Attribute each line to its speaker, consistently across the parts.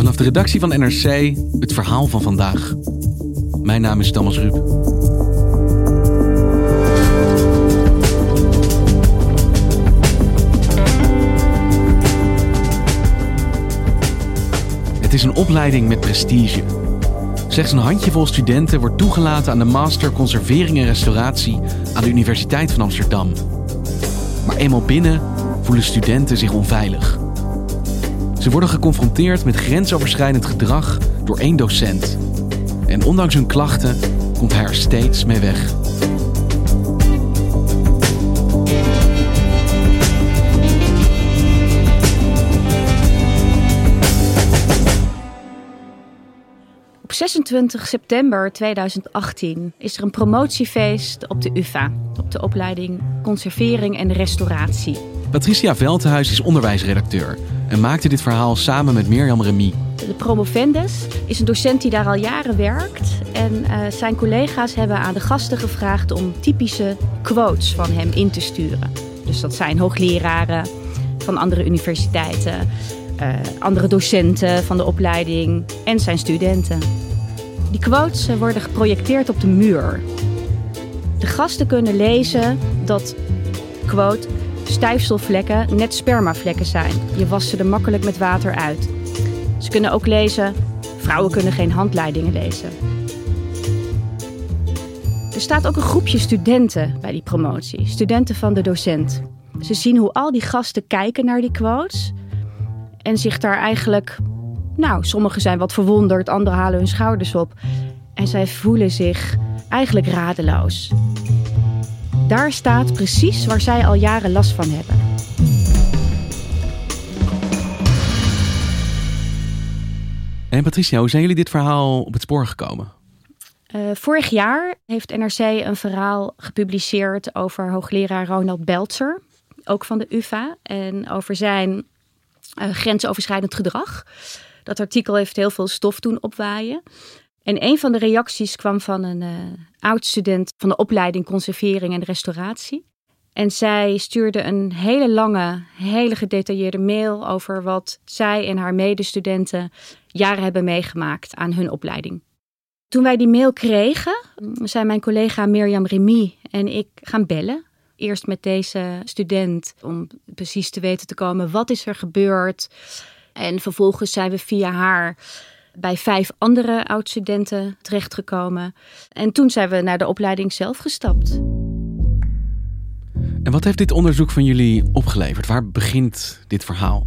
Speaker 1: Vanaf de redactie van NRC het verhaal van vandaag. Mijn naam is Thomas Ruip. Het is een opleiding met prestige. Slechts een handjevol studenten wordt toegelaten aan de Master Conservering en Restauratie aan de Universiteit van Amsterdam. Maar eenmaal binnen voelen studenten zich onveilig. Ze worden geconfronteerd met grensoverschrijdend gedrag door één docent. En ondanks hun klachten komt hij er steeds mee weg.
Speaker 2: Op 26 september 2018 is er een promotiefeest op de UvA, op de opleiding Conservering en Restauratie.
Speaker 1: Patricia Veldhuis is onderwijsredacteur en maakte dit verhaal samen met Mirjam Remy.
Speaker 2: De promovendus is een docent die daar al jaren werkt. En uh, zijn collega's hebben aan de gasten gevraagd om typische quotes van hem in te sturen. Dus dat zijn hoogleraren van andere universiteiten, uh, andere docenten van de opleiding en zijn studenten. Die quotes uh, worden geprojecteerd op de muur. De gasten kunnen lezen dat, quote, stijfselvlekken net spermavlekken zijn. Je wast ze er makkelijk met water uit. Ze kunnen ook lezen: vrouwen kunnen geen handleidingen lezen. Er staat ook een groepje studenten bij die promotie, studenten van de docent. Ze zien hoe al die gasten kijken naar die quotes en zich daar eigenlijk, nou, sommigen zijn wat verwonderd, anderen halen hun schouders op en zij voelen zich eigenlijk radeloos. Daar staat precies waar zij al jaren last van hebben.
Speaker 1: En Patricia, hoe zijn jullie dit verhaal op het spoor gekomen?
Speaker 2: Uh, vorig jaar heeft NRC een verhaal gepubliceerd over hoogleraar Ronald Belzer, ook van de UvA, en over zijn uh, grensoverschrijdend gedrag. Dat artikel heeft heel veel stof doen opwaaien. En een van de reacties kwam van een uh, oud-student van de opleiding Conservering en Restauratie. En zij stuurde een hele lange, hele gedetailleerde mail over wat zij en haar medestudenten jaren hebben meegemaakt aan hun opleiding. Toen wij die mail kregen, zijn mijn collega Mirjam Remy en ik gaan bellen. Eerst met deze student om precies te weten te komen wat is er gebeurd. En vervolgens zijn we via haar bij vijf andere oud-studenten terechtgekomen. En toen zijn we naar de opleiding zelf gestapt.
Speaker 1: En wat heeft dit onderzoek van jullie opgeleverd? Waar begint dit verhaal?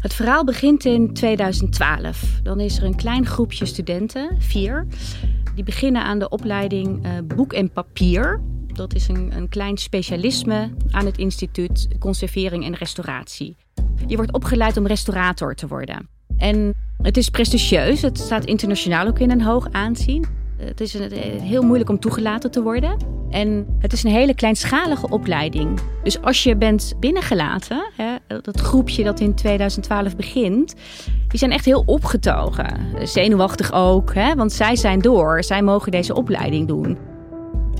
Speaker 2: Het verhaal begint in 2012. Dan is er een klein groepje studenten, vier. Die beginnen aan de opleiding uh, Boek en Papier. Dat is een, een klein specialisme aan het instituut Conservering en Restauratie. Je wordt opgeleid om restaurator te worden. En het is prestigieus. Het staat internationaal ook in een hoog aanzien. Het is een, heel moeilijk om toegelaten te worden. En het is een hele kleinschalige opleiding. Dus als je bent binnengelaten, hè, dat groepje dat in 2012 begint, die zijn echt heel opgetogen. Zenuwachtig ook, hè, want zij zijn door. Zij mogen deze opleiding doen.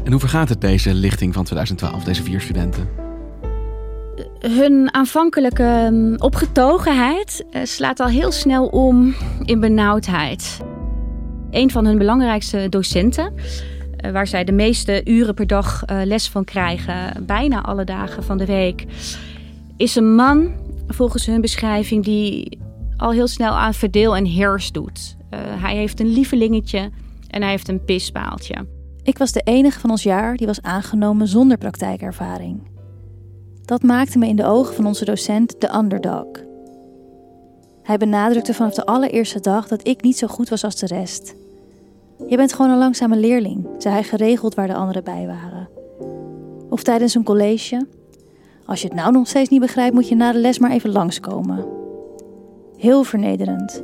Speaker 1: En hoe vergaat het deze lichting van 2012, deze vier studenten?
Speaker 2: Hun aanvankelijke mm, opgetogenheid eh, slaat al heel snel om in benauwdheid. Een van hun belangrijkste docenten, eh, waar zij de meeste uren per dag eh, les van krijgen, bijna alle dagen van de week, is een man, volgens hun beschrijving, die al heel snel aan verdeel en heers doet. hij heeft een lievelingetje en hij heeft een pispaaltje.
Speaker 3: Ik was de enige van ons jaar die was aangenomen zonder praktijkervaring. Dat maakte me in de ogen van onze docent de underdog. Hij benadrukte vanaf de allereerste dag dat ik niet zo goed was als de rest. Je bent gewoon een langzame leerling, zei hij geregeld waar de anderen bij waren. Of tijdens een college. Als je het nou nog steeds niet begrijpt, moet je na de les maar even langskomen. Heel vernederend.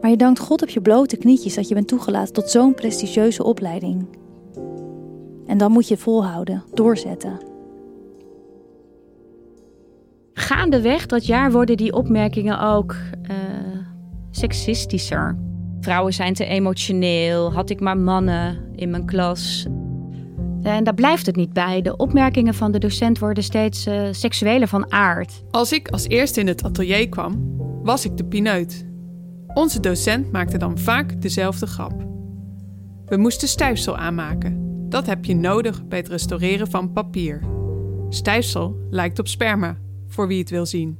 Speaker 3: Maar je dankt God op je blote knietjes dat je bent toegelaten tot zo'n prestigieuze opleiding. En dan moet je volhouden, doorzetten.
Speaker 2: Gaandeweg dat jaar worden die opmerkingen ook uh, sexistischer. Vrouwen zijn te emotioneel, had ik maar mannen in mijn klas. En daar blijft het niet bij. De opmerkingen van de docent worden steeds uh, seksueler van aard.
Speaker 4: Als ik als eerste in het atelier kwam, was ik de pineut. Onze docent maakte dan vaak dezelfde grap. We moesten stijfsel aanmaken. Dat heb je nodig bij het restaureren van papier. Stijfsel lijkt op sperma, voor wie het wil zien.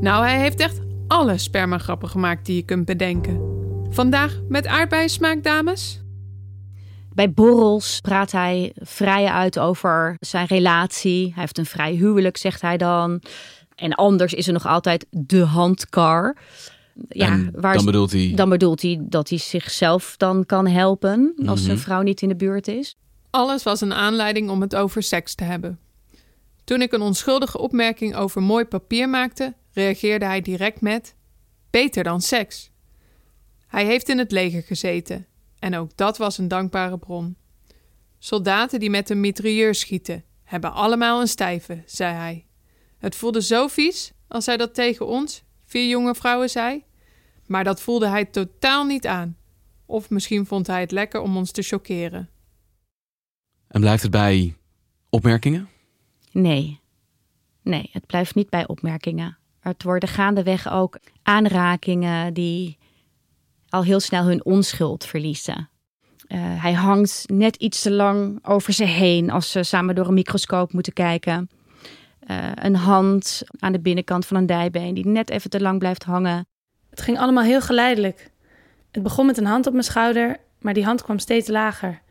Speaker 4: Nou, hij heeft echt alle spermagrappen gemaakt die je kunt bedenken. Vandaag met aardbeiensmaak, dames?
Speaker 2: Bij borrels praat hij vrij uit over zijn relatie. Hij heeft een vrij huwelijk, zegt hij dan. En anders is er nog altijd de handkar.
Speaker 1: Ja, waar dan bedoelt hij.
Speaker 2: Dan bedoelt hij dat hij zichzelf dan kan helpen als zijn mhm. vrouw niet in de buurt is.
Speaker 4: Alles was een aanleiding om het over seks te hebben. Toen ik een onschuldige opmerking over mooi papier maakte, reageerde hij direct met: Beter dan seks. Hij heeft in het leger gezeten en ook dat was een dankbare bron. Soldaten die met een mitrailleur schieten, hebben allemaal een stijve, zei hij. Het voelde zo vies als hij dat tegen ons, vier jonge vrouwen, zei. Maar dat voelde hij totaal niet aan. Of misschien vond hij het lekker om ons te choqueren.
Speaker 1: En blijft het bij opmerkingen?
Speaker 2: Nee. Nee, het blijft niet bij opmerkingen. Het worden gaandeweg ook aanrakingen die al heel snel hun onschuld verliezen. Uh, hij hangt net iets te lang over ze heen als ze samen door een microscoop moeten kijken. Uh, een hand aan de binnenkant van een dijbeen die net even te lang blijft hangen.
Speaker 5: Het ging allemaal heel geleidelijk. Het begon met een hand op mijn schouder, maar die hand kwam steeds lager.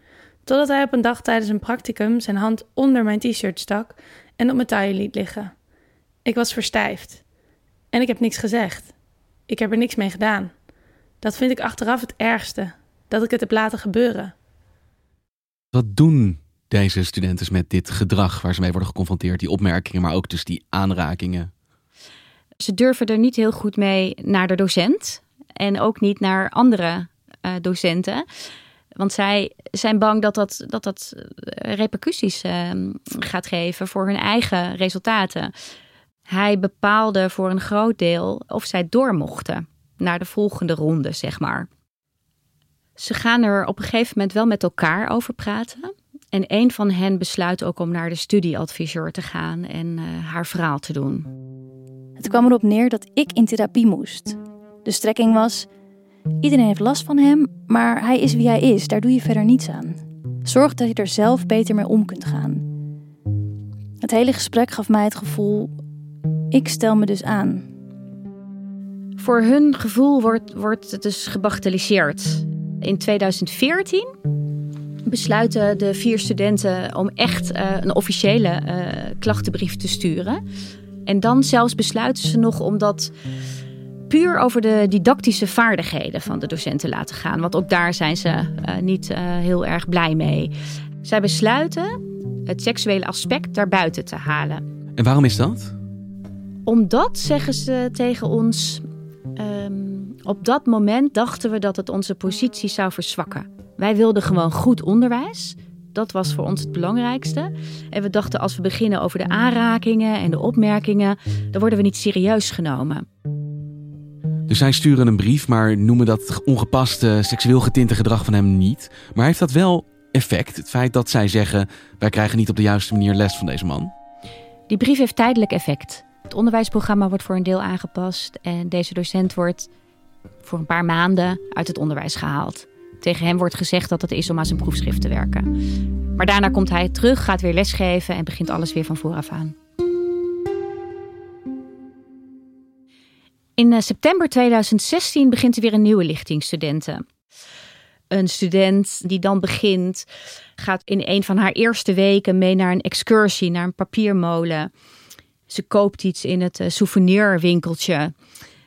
Speaker 5: Totdat hij op een dag tijdens een practicum zijn hand onder mijn t-shirt stak en op mijn taille liet liggen. Ik was verstijfd. En ik heb niks gezegd. Ik heb er niks mee gedaan. Dat vind ik achteraf het ergste, dat ik het heb laten gebeuren.
Speaker 1: Wat doen deze studenten met dit gedrag waar ze mee worden geconfronteerd? Die opmerkingen, maar ook dus die aanrakingen.
Speaker 2: Ze durven er niet heel goed mee naar de docent en ook niet naar andere uh, docenten. Want zij zijn bang dat dat, dat, dat eh, repercussies uh, gaat geven voor hun eigen resultaten. Hij bepaalde voor een groot deel of zij door mochten naar de volgende ronde, zeg maar. Ze gaan er op een gegeven moment wel met elkaar over praten. En een van hen besluit ook om naar de studieadviseur te gaan en uh, haar verhaal te doen.
Speaker 3: Het kwam erop neer dat ik in therapie moest. De strekking was: iedereen heeft last van hem, maar hij is wie hij is, daar doe je verder niets aan. Zorg dat je er zelf beter mee om kunt gaan. Het hele gesprek gaf mij het gevoel: ik stel me dus aan.
Speaker 2: Voor hun gevoel wordt, wordt het dus gebagatelliseerd. In 2014 besluiten de vier studenten om echt uh, een officiële uh, klachtenbrief te sturen. En dan zelfs besluiten ze nog om dat puur over de didactische vaardigheden van de docenten laten gaan. Want ook daar zijn ze uh, niet heel erg blij mee. Zij besluiten het seksuele aspect daarbuiten te halen.
Speaker 1: En waarom is dat?
Speaker 2: Omdat, zeggen ze tegen ons, um, op dat moment dachten we dat het onze positie zou verzwakken. Wij wilden gewoon goed onderwijs. Dat was voor ons het belangrijkste. En we dachten als we beginnen over de aanrakingen en de opmerkingen, dan worden we niet serieus genomen.
Speaker 1: Dus zij sturen een brief, maar noemen dat ongepaste, seksueel getinte gedrag van hem niet. Maar heeft dat wel effect? Het feit dat zij zeggen: wij krijgen niet op de juiste manier les van deze man?
Speaker 2: Die brief heeft tijdelijk effect. Het onderwijsprogramma wordt voor een deel aangepast en deze docent wordt voor een paar maanden uit het onderwijs gehaald. Tegen hem wordt gezegd dat het is om aan zijn proefschrift te werken. Maar daarna komt hij terug, gaat weer lesgeven en begint alles weer van vooraf aan. In eh, september 2016 begint er weer een nieuwe lichting studenten. Een student die dan begint, gaat in een van haar eerste weken mee naar een excursie, naar een papiermolen. Ze koopt iets in het uh, souvenirwinkeltje.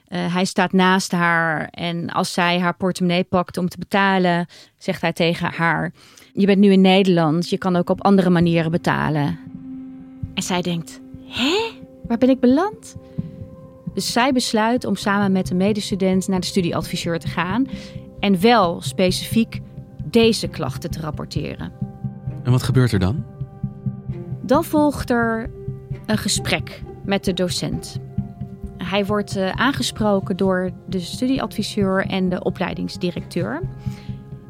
Speaker 2: Uh, hij staat naast haar en als zij haar portemonnee pakt om te betalen, zegt hij tegen haar: Je bent nu in Nederland, je kan ook op andere manieren betalen. En zij denkt: Hé, waar ben ik beland? Dus zij besluit om samen met een medestudent naar de studieadviseur te gaan en wel specifiek deze klachten te rapporteren.
Speaker 1: En wat gebeurt er dan?
Speaker 2: Dan volgt er een gesprek met de docent. Hij wordt uh, aangesproken door de studieadviseur en de opleidingsdirecteur.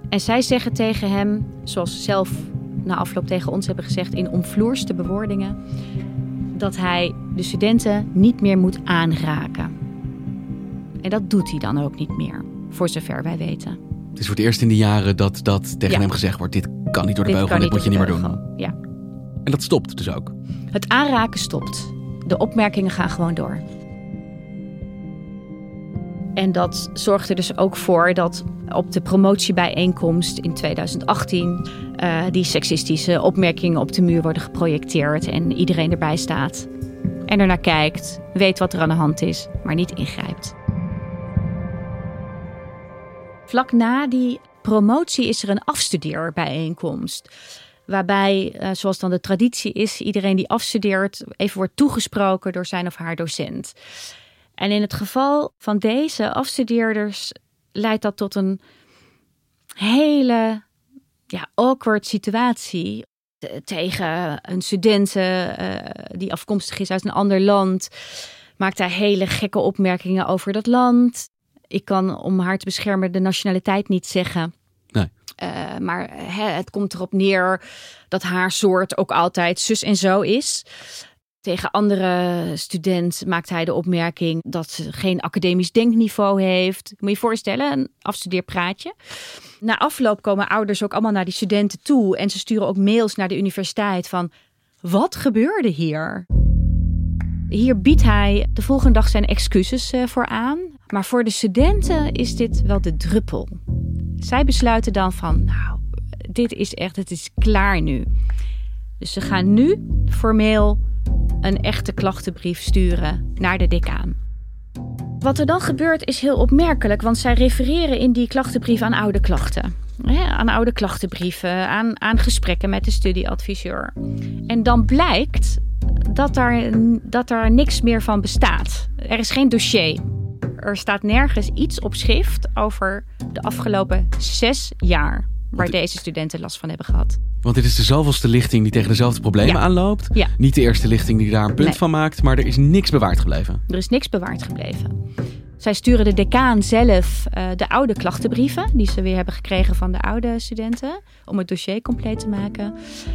Speaker 2: En zij zeggen tegen hem, zoals ze zelf na afloop tegen ons hebben gezegd in omvloerste bewoordingen, dat hij de studenten niet meer moet aanraken. En dat doet hij dan ook niet meer, voor zover wij weten.
Speaker 1: Het is voor het eerst in de jaren dat, dat tegen hem gezegd wordt: dit kan niet door de beugel, dit moet je niet meer doen.
Speaker 2: Ja.
Speaker 1: En dat stopt dus ook.
Speaker 2: Het aanraken stopt. De opmerkingen gaan gewoon door. En dat zorgt er dus ook voor dat op de promotiebijeenkomst in 2018 uh, eh, die seksistische opmerkingen op de muur worden geprojecteerd en iedereen erbij staat. En ernaar kijkt, weet wat er aan de hand is, maar niet ingrijpt. Vlak na die promotie is er een afstudeerbijeenkomst. Waarbij, uh, zoals dan de traditie is, iedereen die afstudeert even wordt toegesproken door zijn of haar docent. En in het geval van deze afstudeerders leidt dat tot een hele ja, awkward situatie. tegen een student uh, die afkomstig is uit een ander land. Maakt hij hele gekke opmerkingen over dat land. Ik kan, om haar te beschermen, de nationaliteit niet zeggen.
Speaker 1: Nee.
Speaker 2: Uh, maar het komt erop neer dat haar soort ook altijd zus en zo is. Tegen andere student maakt hij de opmerking dat ze geen academisch denkniveau heeft. Moet je je voorstellen, een afstudeerpraatje. Na afloop komen ouders ook allemaal naar die studenten toe. En ze sturen ook mails naar de universiteit van... Wat gebeurde hier? Hier biedt hij de volgende dag zijn excuses eh, voor aan. Maar voor de studenten is dit wel de druppel. Zij besluiten dan van, nou, dit is echt, het is klaar nu. Dus ze gaan nu formeel een echte klachtenbrief sturen naar de decaan. Wat er dan gebeurt is heel opmerkelijk, want zij refereren in die klachtenbrief aan oude klachten. aan oude klachtenbrieven, aan, aan gesprekken met de studieadviseur. En dan blijkt dat daar, dat daar niks meer van bestaat. Er is geen dossier. Er staat nergens iets op schrift over de afgelopen zes jaar waar deze studenten last van hebben gehad.
Speaker 1: Want dit is de zoveelste lichting die tegen dezelfde problemen aanloopt.
Speaker 2: Ja.
Speaker 1: Niet de eerste lichting die daar een punt van maakt, maar er is niks bewaard gebleven.
Speaker 2: Er is niks bewaard gebleven. Zij sturen de decaan zelf uh, de oude klachtenbrieven, die ze weer hebben gekregen van de oude studenten, om het dossier compleet te maken.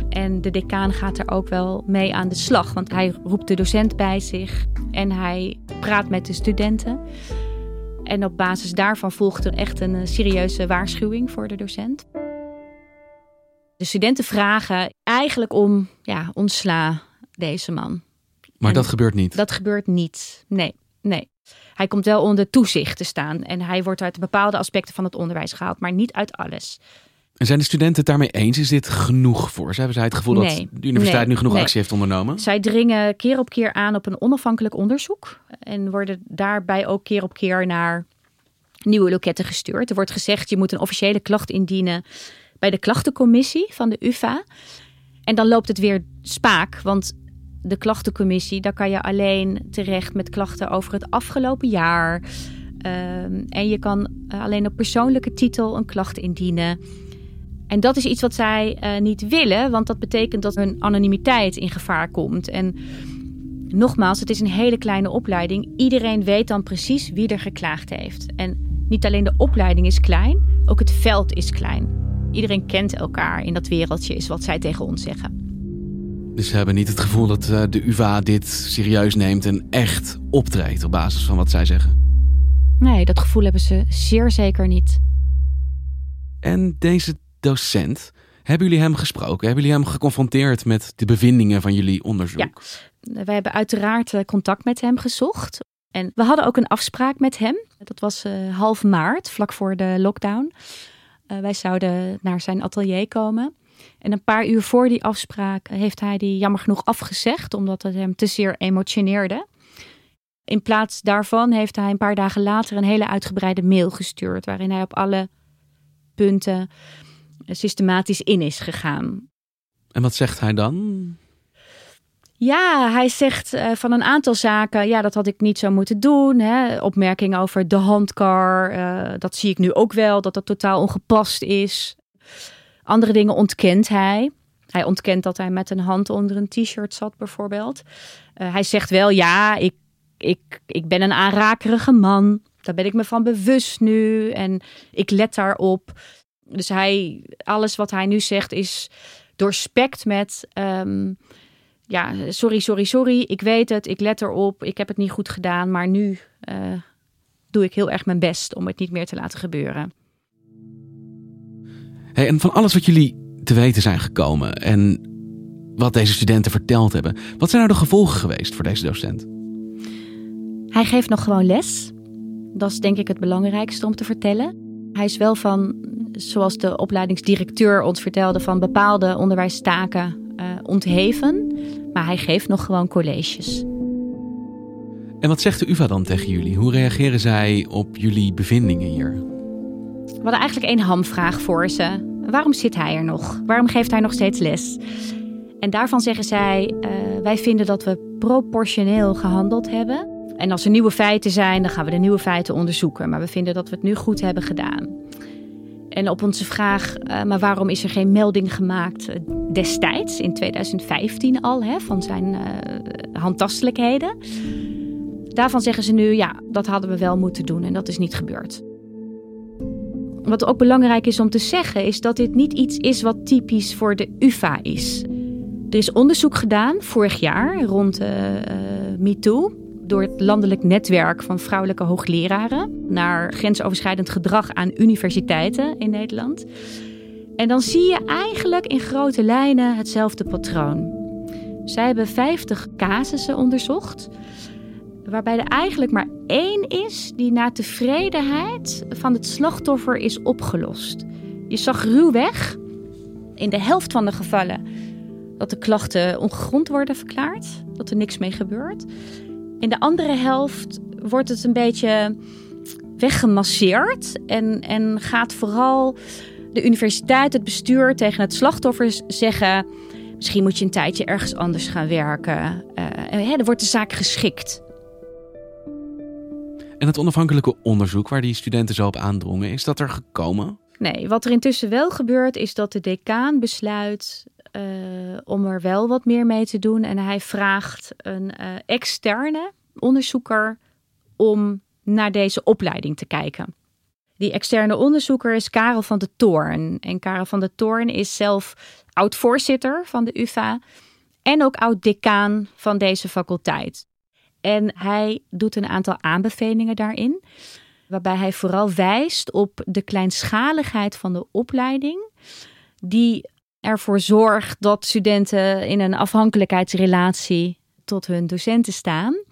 Speaker 2: En de decaan gaat er ook wel mee aan de slag, want hij roept de docent bij zich en hij praat met de studenten. En op basis daarvan volgt er echt een eh, serieuze waarschuwing voor de docent. De studenten vragen eigenlijk om, ja, ontsla deze man.
Speaker 1: Maar dat gebeurt niet?
Speaker 2: Dat gebeurt niet, nee, nee. Hij komt wel onder toezicht te staan en hij wordt uit bepaalde aspecten van het onderwijs gehaald, maar niet uit alles.
Speaker 1: En zijn de studenten het daarmee eens? Is dit genoeg voor ze? Hebben zij het gevoel dat de universiteit nu genoeg actie heeft ondernomen?
Speaker 2: Zij dringen keer op keer aan op een onafhankelijk onderzoek en worden daarbij ook keer op keer naar nieuwe loketten gestuurd. Er wordt gezegd, je moet een officiële klacht indienen bij de klachtencommissie van de UvA. En dan loopt het weer spaak, want de klachtencommissie, daar kan je alleen terecht met klachten over het afgelopen jaar. Ehm, en je kan eh, alleen op persoonlijke titel een klacht indienen. En dat is iets wat zij uh, niet willen, want dat betekent dat hun anonimiteit in gevaar komt. En nogmaals, het is een hele kleine opleiding. Iedereen weet dan precies wie er geklaagd heeft. En niet alleen de opleiding is klein, ook het veld is klein. Iedereen kent elkaar in dat wereldje, is wat zij tegen ons zeggen.
Speaker 1: Dus ze hebben niet het gevoel dat eh, de UvA dit serieus neemt en echt optreedt op basis van wat zij zeggen?
Speaker 2: Nee, dat gevoel hebben ze zeer zeker niet.
Speaker 1: En deze docent, hebben jullie hem gesproken? Hebben jullie hem geconfronteerd met de bevindingen van jullie onderzoek?
Speaker 2: Ja, wij hebben uiteraard eh, contact met hem gezocht. En we hadden ook een afspraak met hem. Dat was uh, half maart, vlak voor de lockdown. Uh, wij zouden naar zijn atelier komen. En een paar uur voor die afspraak heeft hij die jammer genoeg afgezegd, omdat het hem te zeer emotioneerde. In plaats daarvan heeft hij een paar dagen later een hele uitgebreide mail gestuurd, waarin hij op alle punten systematisch in is gegaan.
Speaker 1: En wat zegt hij dan?
Speaker 2: Ja, hij zegt uh, van een aantal zaken, ja, dat had ik niet zo moeten doen. Hè. Opmerkingen over de handkar, uh, dat zie ik nu ook wel, dat dat totaal ongepast is. Andere dingen ontkent hij. Hij ontkent dat hij met een hand onder een t-shirt zat, bijvoorbeeld. Uh, hij zegt wel, ja, ik, ik, ik ben een aanrakerige man. Daar ben ik me van bewust nu en ik let daarop. Dus hij, alles wat hij nu zegt is doorspekt met... Um, ja, sorry, sorry, sorry. Ik weet het, ik let erop. Ik heb het niet goed gedaan, maar nu uh, doe ik heel erg mijn best om het niet meer te laten gebeuren.
Speaker 1: Hey, en van alles wat jullie te weten zijn gekomen en wat deze studenten verteld hebben, wat zijn nou de gevolgen geweest voor deze docent?
Speaker 2: Hij geeft nog gewoon les. Dat is denk ik het belangrijkste om te vertellen. Hij is wel van, zoals de opleidingsdirecteur ons vertelde, van bepaalde onderwijstaken uh, ontheven. Maar hij geeft nog gewoon colleges.
Speaker 1: En wat zegt de UvA dan tegen jullie? Hoe reageren zij op jullie bevindingen hier?
Speaker 2: We hadden eigenlijk één hamvraag voor ze. Waarom zit hij er nog? Waarom geeft hij nog steeds les? En daarvan zeggen zij: uh, wij vinden dat we proportioneel gehandeld hebben. En als er nieuwe feiten zijn, dan gaan we de nieuwe feiten onderzoeken. Maar we vinden dat we het nu goed hebben gedaan. En op onze vraag, uh, maar waarom is er geen melding gemaakt uh, destijds, in 2015 al, hè, van zijn uh, handtastelijkheden? Daarvan zeggen ze nu, ja, dat hadden we wel moeten doen en dat is niet gebeurd. Wat ook belangrijk is om te zeggen, is dat dit niet iets is wat typisch voor de UvA is. Er is onderzoek gedaan vorig jaar rond MeToo door het landelijk netwerk van vrouwelijke hoogleraren naar grensoverschrijdend gedrag aan universiteiten in Nederland. En dan zie je eigenlijk in grote lijnen hetzelfde patroon. Zij hebben 50 casussen onderzocht, waarbij er eigenlijk maar één is die na tevredenheid van het slachtoffer is opgelost. Je zag ruwweg in de helft van de gevallen dat de klachten ongegrond worden verklaard, dat er niks mee gebeurt. In de andere helft wordt het een beetje weggemasseerd en, en gaat vooral de universiteit, het bestuur tegen het slachtoffer zeggen: misschien moet je een tijdje ergens anders gaan werken. Uh, hè, er wordt de zaak geschikt.
Speaker 1: En het onafhankelijke onderzoek waar die studenten zo op aandrongen, is dat er gekomen?
Speaker 2: Nee, wat er intussen wel gebeurt, is dat de decaan besluit om er wel wat meer mee te doen. En hij vraagt een uh, externe onderzoeker om naar deze opleiding te kijken. Die externe onderzoeker is Karel van de Toorn. En Karel van de Toorn is zelf oud-voorzitter van de UvA en ook oud-decaan van deze faculteit. En hij doet een aantal aanbevelingen daarin, waarbij hij vooral wijst op de kleinschaligheid van de opleiding, die ervoor zorgt dat studenten in een afhankelijkheidsrelatie tot hun docenten staan.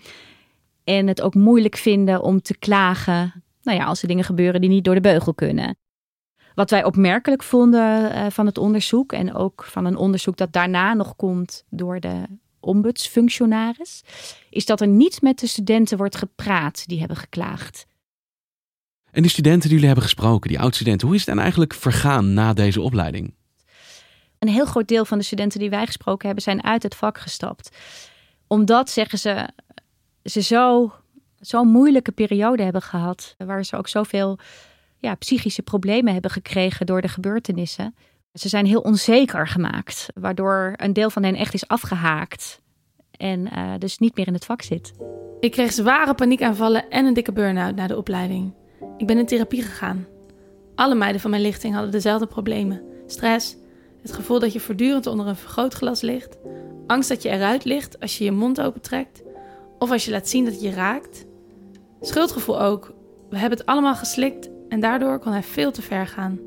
Speaker 2: En het ook moeilijk vinden om te klagen nou ja, als er dingen gebeuren die niet door de beugel kunnen. Wat wij opmerkelijk vonden uh, van het onderzoek en ook van een onderzoek dat daarna nog komt door de ombudsfunctionaris, is dat er niet met de studenten wordt gepraat die hebben geklaagd.
Speaker 1: En die studenten die jullie hebben gesproken, die oud-studenten, hoe is het dan eigenlijk vergaan na deze opleiding?
Speaker 2: Een heel groot deel van de studenten die wij gesproken hebben zijn uit het vak gestapt. Omdat, zeggen ze, ze zo zo'n moeilijke periode hebben gehad. Waar ze ook zoveel ja, psychische problemen hebben gekregen door de gebeurtenissen. Ze zijn heel onzeker gemaakt, waardoor een deel van hen echt is afgehaakt. En uh, dus niet meer in het vak zit.
Speaker 5: Ik kreeg zware paniekaanvallen en een dikke burn-out na de opleiding. Ik ben in therapie gegaan. Alle meiden van mijn lichting hadden dezelfde problemen: stress, het gevoel dat je voortdurend onder een vergrootglas ligt, angst dat je eruit ligt als je je mond opentrekt, of als je laat zien dat je raakt. Schuldgevoel ook. We hebben het allemaal geslikt en daardoor kon hij veel te ver gaan.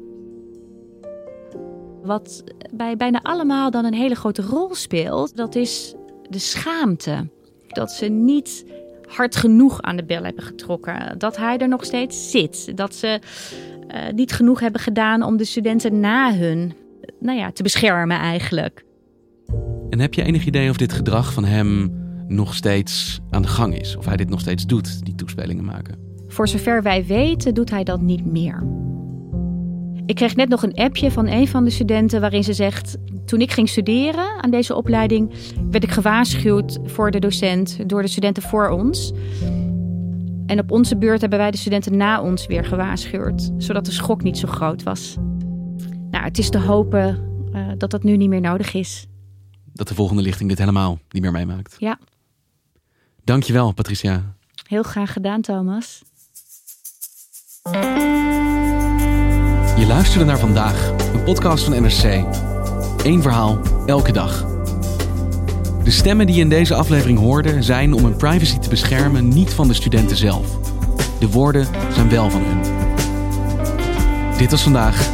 Speaker 2: Wat bij bijna allemaal dan een hele grote rol speelt, dat is de schaamte. Dat ze niet hard genoeg aan de bel hebben getrokken. Dat hij er nog steeds zit. Dat ze uh, niet genoeg hebben gedaan om de studenten na hun nou ja, te beschermen eigenlijk.
Speaker 1: En heb je enig idee of dit gedrag van hem nog steeds aan de gang is. Of hij dit nog steeds doet, die toespelingen maken.
Speaker 2: Voor zover wij weten, doet hij dat niet meer. Ik kreeg net nog een appje van een van de studenten waarin ze zegt: Toen ik ging studeren aan deze opleiding, werd ik gewaarschuwd voor de docent door de studenten voor ons. En op onze beurt hebben wij de studenten na ons weer gewaarschuwd, zodat de schok niet zo groot was. Nou, het is te hopen uh, dat dat nu niet meer nodig is.
Speaker 1: Dat de volgende lichting dit helemaal niet meer meemaakt.
Speaker 2: Ja.
Speaker 1: Dankjewel, Patricia.
Speaker 2: Heel graag gedaan, Thomas.
Speaker 1: Je luisterde naar vandaag, een podcast van NRC. Eén verhaal, elke dag. De stemmen die je in deze aflevering hoorde zijn om hun privacy te beschermen niet van de studenten zelf. De woorden zijn wel van hun. Dit was vandaag,